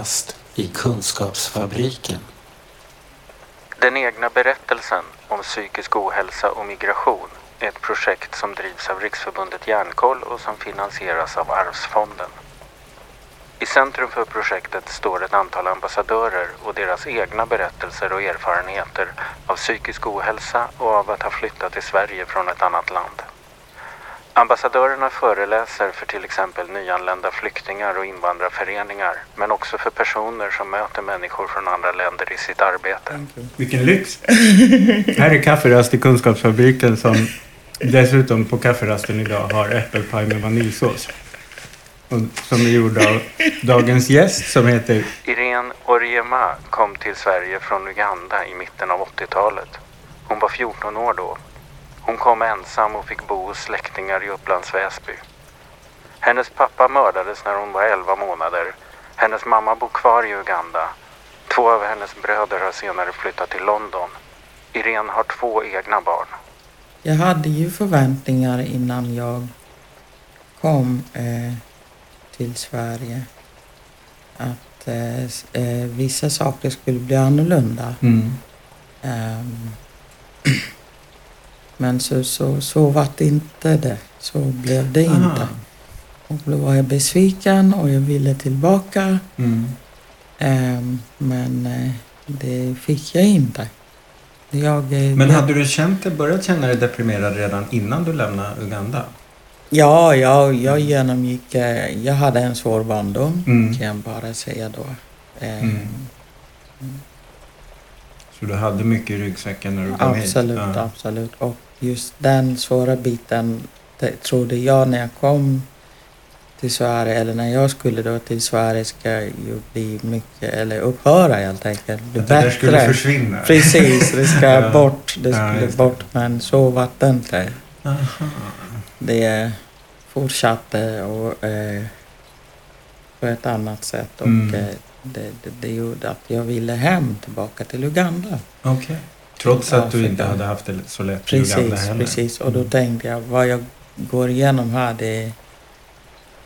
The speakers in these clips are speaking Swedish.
Kafferast i Kunskapsfabriken. Den egna berättelsen om psykisk ohälsa och migration är ett projekt som drivs av Riksförbundet Hjärnkoll och som finansieras av Arvsfonden. I centrum för projektet står ett antal ambassadörer och deras egna berättelser och erfarenheter av psykisk ohälsa och av att ha flyttat till Sverige från ett annat land. Ambassadörerna föreläser för till exempel nyanlända flyktingar och invandrarföreningar men också för personer som möter människor från andra länder i sitt arbete. Vilken lyx! Här är kafferast i Kunskapsfabriken som dessutom på kafferasten idag har äppelpaj med vaniljsås. Och som är gjord av dagens gäst som heter Irene Oriema kom till Sverige från Uganda i mitten av 80-talet. Hon var 14 år då. Hon kom ensam och fick bo hos släktingar i Upplands Väsby. Hennes pappa mördades när hon var 11 månader. Hennes mamma bor kvar i Uganda. Två av hennes bröder har senare flyttat till London. Irene har två egna barn. Jag hade ju förväntningar innan jag kom eh, till Sverige att eh, eh, vissa saker skulle bli annorlunda. mm. Ehm, men så, så, så var det inte det. Så blev det Aha. inte. Och då var jag besviken och jag ville tillbaka. Mm. Ehm, men eh, det fick jag inte. Jag, eh, Men hade du känt dig, börjat känna dig deprimerad redan innan du lämnade Uganda? Ja, jag, jag genomgick... eh, Jag hade en svår barndom, Mm. kan jag bara säga då. Eh, Mm. Så du hade mycket i ryggsäcken när du kom hit? Absolut, Ja. absolut. Och just den svåra biten det trodde jag när jag kom till Sverige, eller när jag skulle då till Sverige ska ju bli mycket, eller upphöra helt enkelt. Bli det skulle försvinna? Precis, det ska Ja. bort. Det Ja, skulle det. bort, men så var det inte. Aha. Det fortsatte och, eh, på ett annat sätt och Mm. eh, det, det, det gjorde att jag ville hem tillbaka till Uganda. Okej. Trots att du inte hade haft det så lätt i Uganda Precis, precis. Och då Mm. tänkte jag vad jag går igenom här det,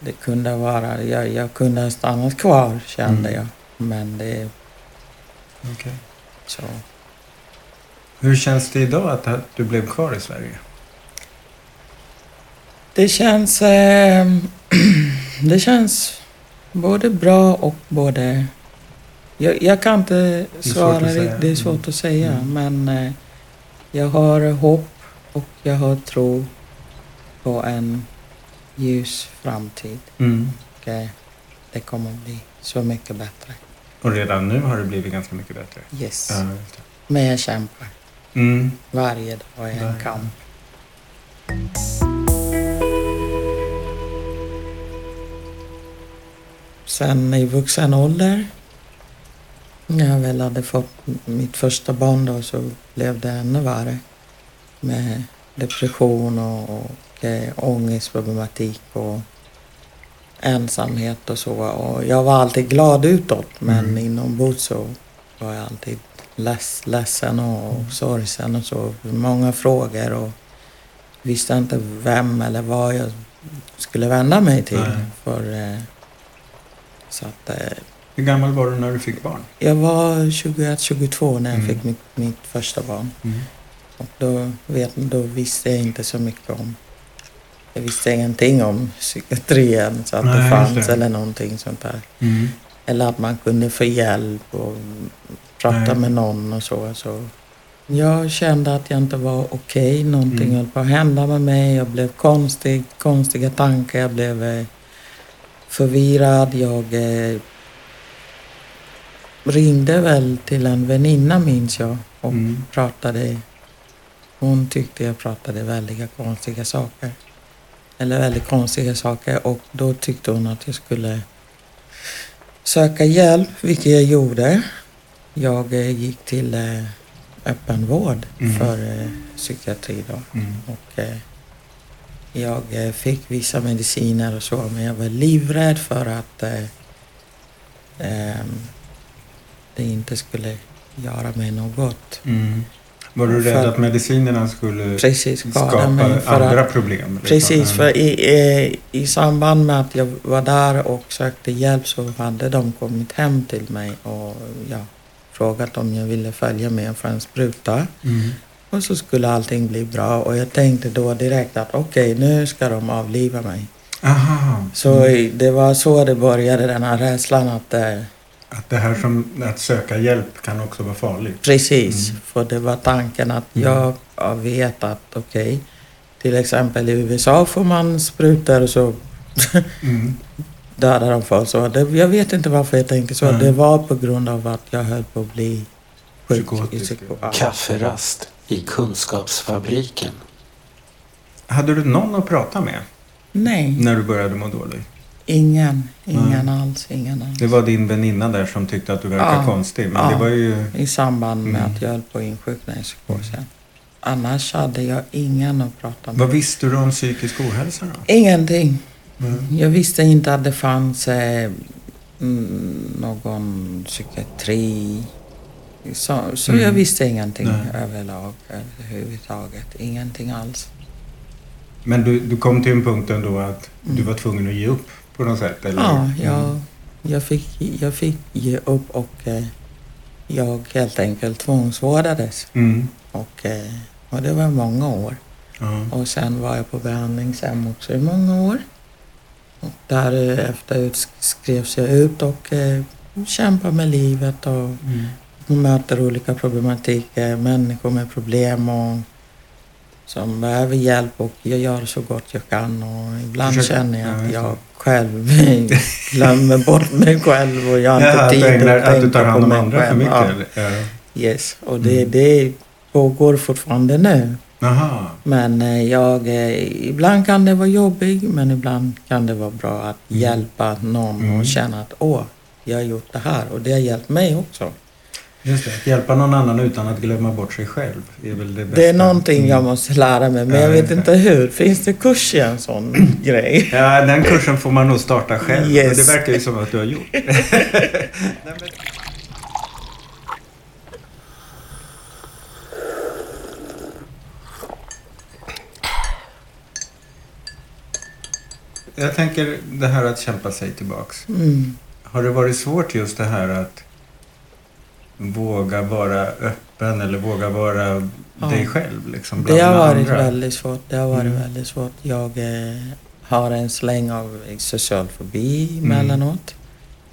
det kunde vara, jag, jag kunde ha stannat kvar kände Mm. jag. Men det, Okej. så. Hur känns det idag att du blev kvar i Sverige? Det känns, eh, det känns både bra och både... Jag, jag kan inte svara säga. riktigt, det är svårt att säga. Mm. Men eh, jag har hopp och jag har tro på en ljus framtid. Mm. Och, eh, det kommer bli så mycket bättre. Och redan nu har det blivit ganska mycket bättre? Yes. Ja, det. Men jag kämpar. Mm. Varje dag är en Varje kamp. Sen i vuxen ålder, när jag väl hade fått mitt första barn då, så blev det ännu värre. Med depression och, och eh, ångestproblematik och ensamhet och så. Och jag var alltid glad utåt, men Mm. inombords så var jag alltid leds, ledsen och sorgsen och så. Många frågor och visste inte vem eller vad jag skulle vända mig till. Nej. För, eh, så att, eh, Hur gammal var du när du fick barn? jag var 21-22 när jag Mm. fick mitt, mitt första barn. Mm. Och då, vet, då visste jag inte så mycket om... Jag visste ingenting om psykiatrin, så att Nej, det fanns det. eller någonting sånt där. Mm. Eller att man kunde få hjälp och prata Nej. med någon och så. så. Jag kände att jag inte var okej. Någonting Mm. höll på att hända med mig. Jag blev konstig, konstiga tankar. Jag blev eh, förvirrad. Jag eh, ringde väl till en väninna minns jag och Mm. pratade. Hon tyckte jag pratade väldigt konstiga saker. Eller väldigt konstiga saker och då tyckte hon att jag skulle söka hjälp, vilket jag gjorde. Jag eh, gick till eh, öppenvård Mm. för eh, psykiatri då. Mm. Och, jag fick vissa mediciner och så, men jag var livrädd för att eh, ehm, det inte skulle göra mig något. Mm. Var du rädd För- att medicinerna skulle Precis, skapa mig. För andra att, problem? liksom? precis, för Mm. i, i, i samband med att jag var där och sökte hjälp så hade de kommit hem till mig och ja, frågat om jag ville följa med för en spruta. Mm. Och så skulle allting bli bra och jag tänkte då direkt att okej, nu ska de avliva mig. Aha. Så Mm. det var så det började, den här rädslan att eh, Att det här som att söka hjälp kan också vara farligt. Precis, Mm. för det var tanken att Mm. jag vet att okej, till exempel i USA får man sprutor och så Mm. dödar de folk. Så det, jag vet inte varför jag tänkte så. Nej. Det var på grund av att jag höll på att bli sjuk. Kafferast i Kunskapsfabriken. Hade du någon att prata med Nej, när du började må dåligt? Ingen. Ingen Nej. alls. Ingen alls. Det var din väninna där som tyckte att du verkade Ja. konstig. Men Ja. det var ju... I samband med Mm. att jag höll på att insjukna i psykosen. Annars hade jag ingen att prata med. Vad visste du om psykisk ohälsa då? Ingenting. Mm. Jag visste inte att det fanns eh, mm, någon psykiatri. Så, så Mm. jag visste ingenting Nej. överlag, överhuvudtaget. Ingenting alls. Men du, du kom till en punkt ändå att du Mm. var tvungen att ge upp på något sätt? Eller? Ja, jag, Mm. jag, fick, jag fick ge upp och eh, jag helt enkelt tvångsvårdades. Mm. Och, eh, och det var många år. Ja. Och sen var jag på behandlingshem också i många år. Och därefter skrevs jag ut och eh, kämpade med livet och Mm. möter olika problematik, eh, människor med problem och som behöver hjälp och jag gör så gott jag kan och ibland Försöker- känner jag ja, att jag själv glömmer bort mig själv och jag har Ja, inte att, tid du ägnar, att att du tänka tar på hand om mig andra för själv. mycket? Ja, eller? Ja. yes, och det, Mm. det pågår fortfarande nu. Aha. Men eh, jag, eh, ibland kan det vara jobbigt men ibland kan det vara bra att Mm. hjälpa någon Mm. och känna att åh, jag har gjort det här och det har hjälpt mig också. Just det, att hjälpa någon annan utan att glömma bort sig själv är väl det bästa. Det är någonting jag måste lära mig men Ja, jag vet inte hur. Finns det kurs i en sån grej? Ja, den kursen får man nog starta själv. Yes. Och det verkar ju som att du har gjort. Jag tänker det här att kämpa sig tillbaks. Mm. Har det varit svårt just det här att våga vara öppen eller våga vara Ja. dig själv? Liksom, Det har varit andra? väldigt svårt. Det har varit Mm. väldigt svårt. Jag eh, har en släng av social fobi Mm. emellanåt.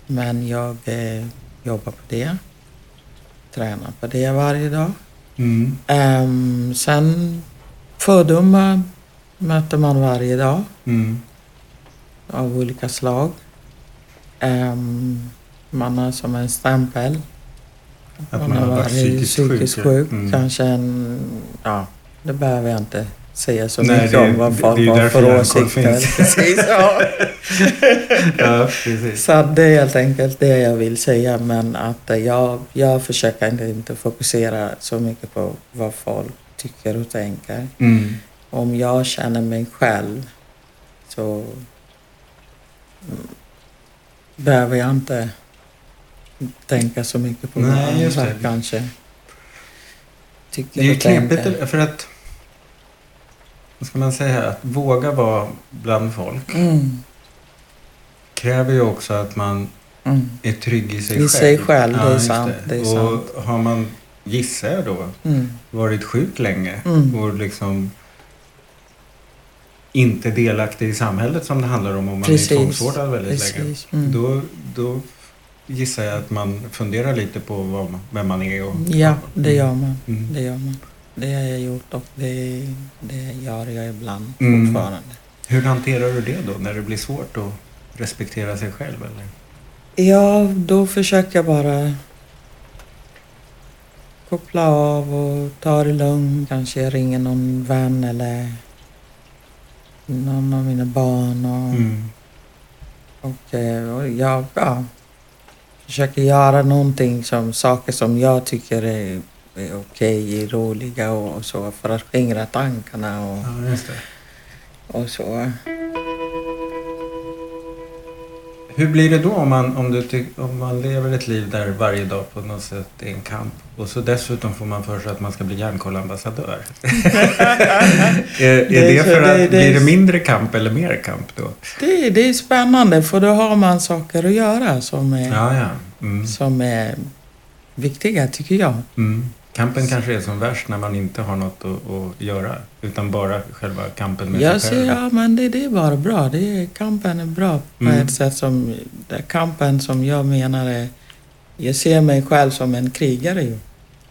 Men jag eh, jobbar på det. Tränar på det varje dag. Mm. Um, sen fördomar möter man varje dag Mm. av olika slag. Ehm, man har som en stämpel. Att man har varit psykiskt psykiskt sjuk. Mm. Kanske en... Ja, det behöver jag inte säga så Nej, mycket det- om vad folk har för åsikter. Precis, ja. Ja, precis. Så det är helt enkelt det jag vill säga. Men att jag, jag försöker inte, inte fokusera så mycket på vad folk tycker och tänker. Mm. Om jag känner mig själv så mm, behöver jag inte tänka så mycket på Nej, vad just det. kanske tycker Det är ju knepigt för att, vad ska man säga, att våga vara bland folk Mm, kräver ju också att man mm, är trygg i sig I själv. sig själv, det är sant, det är och sant. har man, gissar jag då, mm, varit sjuk länge Mm. och liksom inte delaktig i samhället som det handlar om om man Precis, är tvångsvårdad väldigt länge. precis. Mm. Då, då gissar jag att man funderar lite på vad, man- vem man är. Och, Ja, det gör man. Mm. Det gör man. Det har jag gjort och det, det gör jag ibland Mm. fortfarande. Hur hanterar du det då när det blir svårt att respektera sig själv? Eller? Ja, då försöker jag bara koppla av och ta det lugnt. Kanske jag ringer någon vän eller någon av mina barn. Och, Mm. och, eh, och jag ja, försöker göra någonting som saker som jag tycker är, är okej, roliga och, och så för att skingra tankarna och, Ja, och så. Hur blir det då om man, om, du om man lever ett liv där varje dag på något sätt är en kamp och så dessutom får man för sig att man ska bli järnkollambassadör? är, är Det är det så- för att, det- det- blir det mindre kamp eller mer kamp då? Det, det är spännande för då har man saker att göra som är, Ja, ja. Mm. som är viktiga tycker jag. Mm. Kampen kanske är som värst när man inte har något att, att göra utan bara själva kampen med Jag sig själv. ja men det, det är bara bra. Det är, kampen är bra på Mm. ett sätt som, kampen som jag menar är, jag ser mig själv som en krigare ju.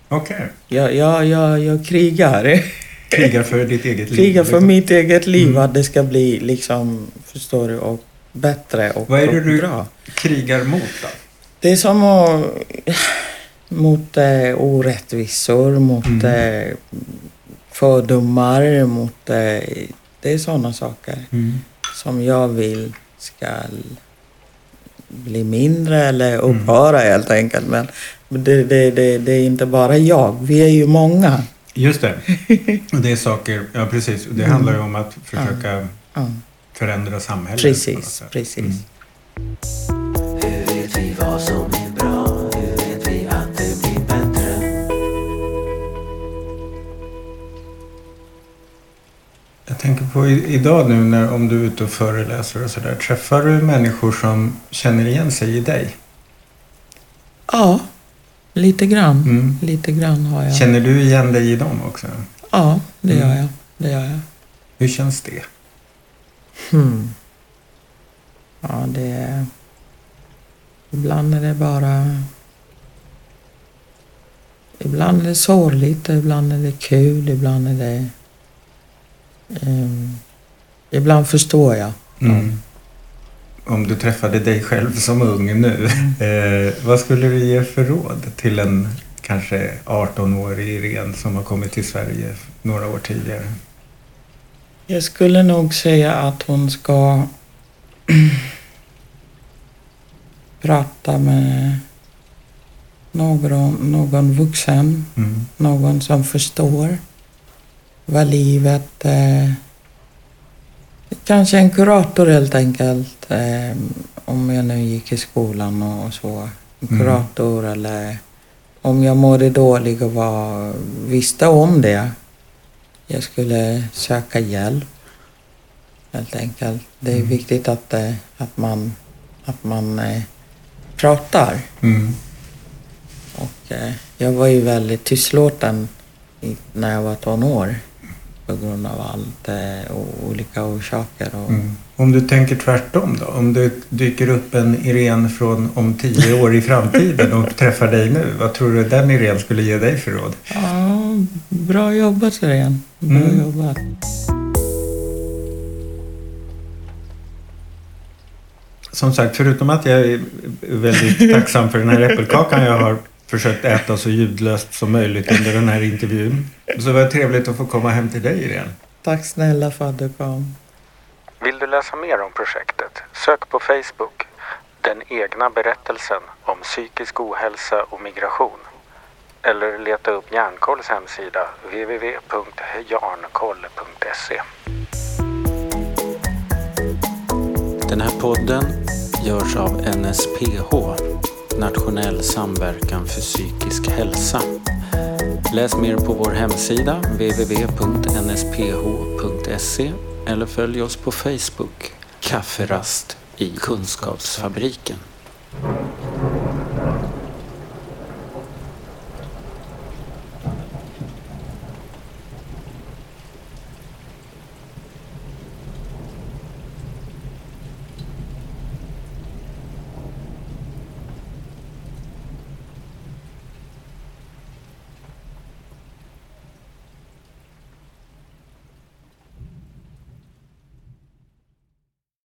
Okej. Jag, jag, jag, jag krigar. Krigar för ditt eget liv. krigar för liksom. mitt eget liv, Mm. att det ska bli liksom, förstår du, och bättre och, Vad är det du- bra. Krigar mot då? Det är som att, mot eh, orättvisor, mot Mm. eh, fördomar, mot... Eh, det är sådana saker Mm. som jag vill ska bli mindre eller Mm. upphöra helt enkelt. Men det, det, det, det är inte bara jag, vi är ju många. Just det. Och det är saker, ja precis. Det Mm. handlar ju om att försöka Ja, förändra samhället. precis, precis. Mm. Hur vet vi vad som är på idag nu när, om du är ute och föreläser och sådär. Träffar du människor som känner igen sig i dig? Ja, lite grann. Mm. Lite grann har jag. Känner du igen dig i dem också? Ja, det Mm. gör jag. Det gör jag. Hur känns det? Hmm. Ja, det är... Ibland är det bara... Ibland är det sorgligt, ibland är det kul, ibland är det... ehm, ibland förstår jag. Mm. Om du träffade dig själv som ung nu. Mm. Eh, vad skulle du ge för råd till en kanske 18-årig Irene som har kommit till Sverige några år tidigare? Jag skulle nog säga att hon ska prata med någon, någon vuxen Mm. någon som förstår vad livet... Eh, kanske en kurator helt enkelt. Eh, om jag nu gick i skolan och, och så. En Mm. kurator eller om jag mådde dåligt och var, visste om det. Jag skulle söka hjälp. Helt enkelt. Det är Mm. viktigt att, eh, att man, att man eh, pratar. Mm. Och eh, jag var ju väldigt tystlåten när jag var tonår på grund av allt och olika orsaker. Och, Mm. Om du tänker tvärtom då? Om det dyker upp en Irene från om tio år i framtiden och träffar dig nu. Vad tror du den Irene skulle ge dig för råd? Ja, bra jobbat Irene. Bra Mm. jobbat. Som sagt, förutom att jag är väldigt tacksam för den här äppelkakan jag har försökt äta så ljudlöst som möjligt under den här intervjun. Så var det trevligt att få komma hem till dig Irene. Tack snälla för att du kom. Vill du läsa mer om projektet? Sök på Facebook Den egna berättelsen om psykisk ohälsa och migration. Eller leta upp Järnkolls hemsida www.jarnkoll.se. Den här podden görs av NSPH, Nationell samverkan för psykisk hälsa. Läs mer på vår hemsida www.nsph.se eller följ oss på Facebook, Kafferast i Kunskapsfabriken.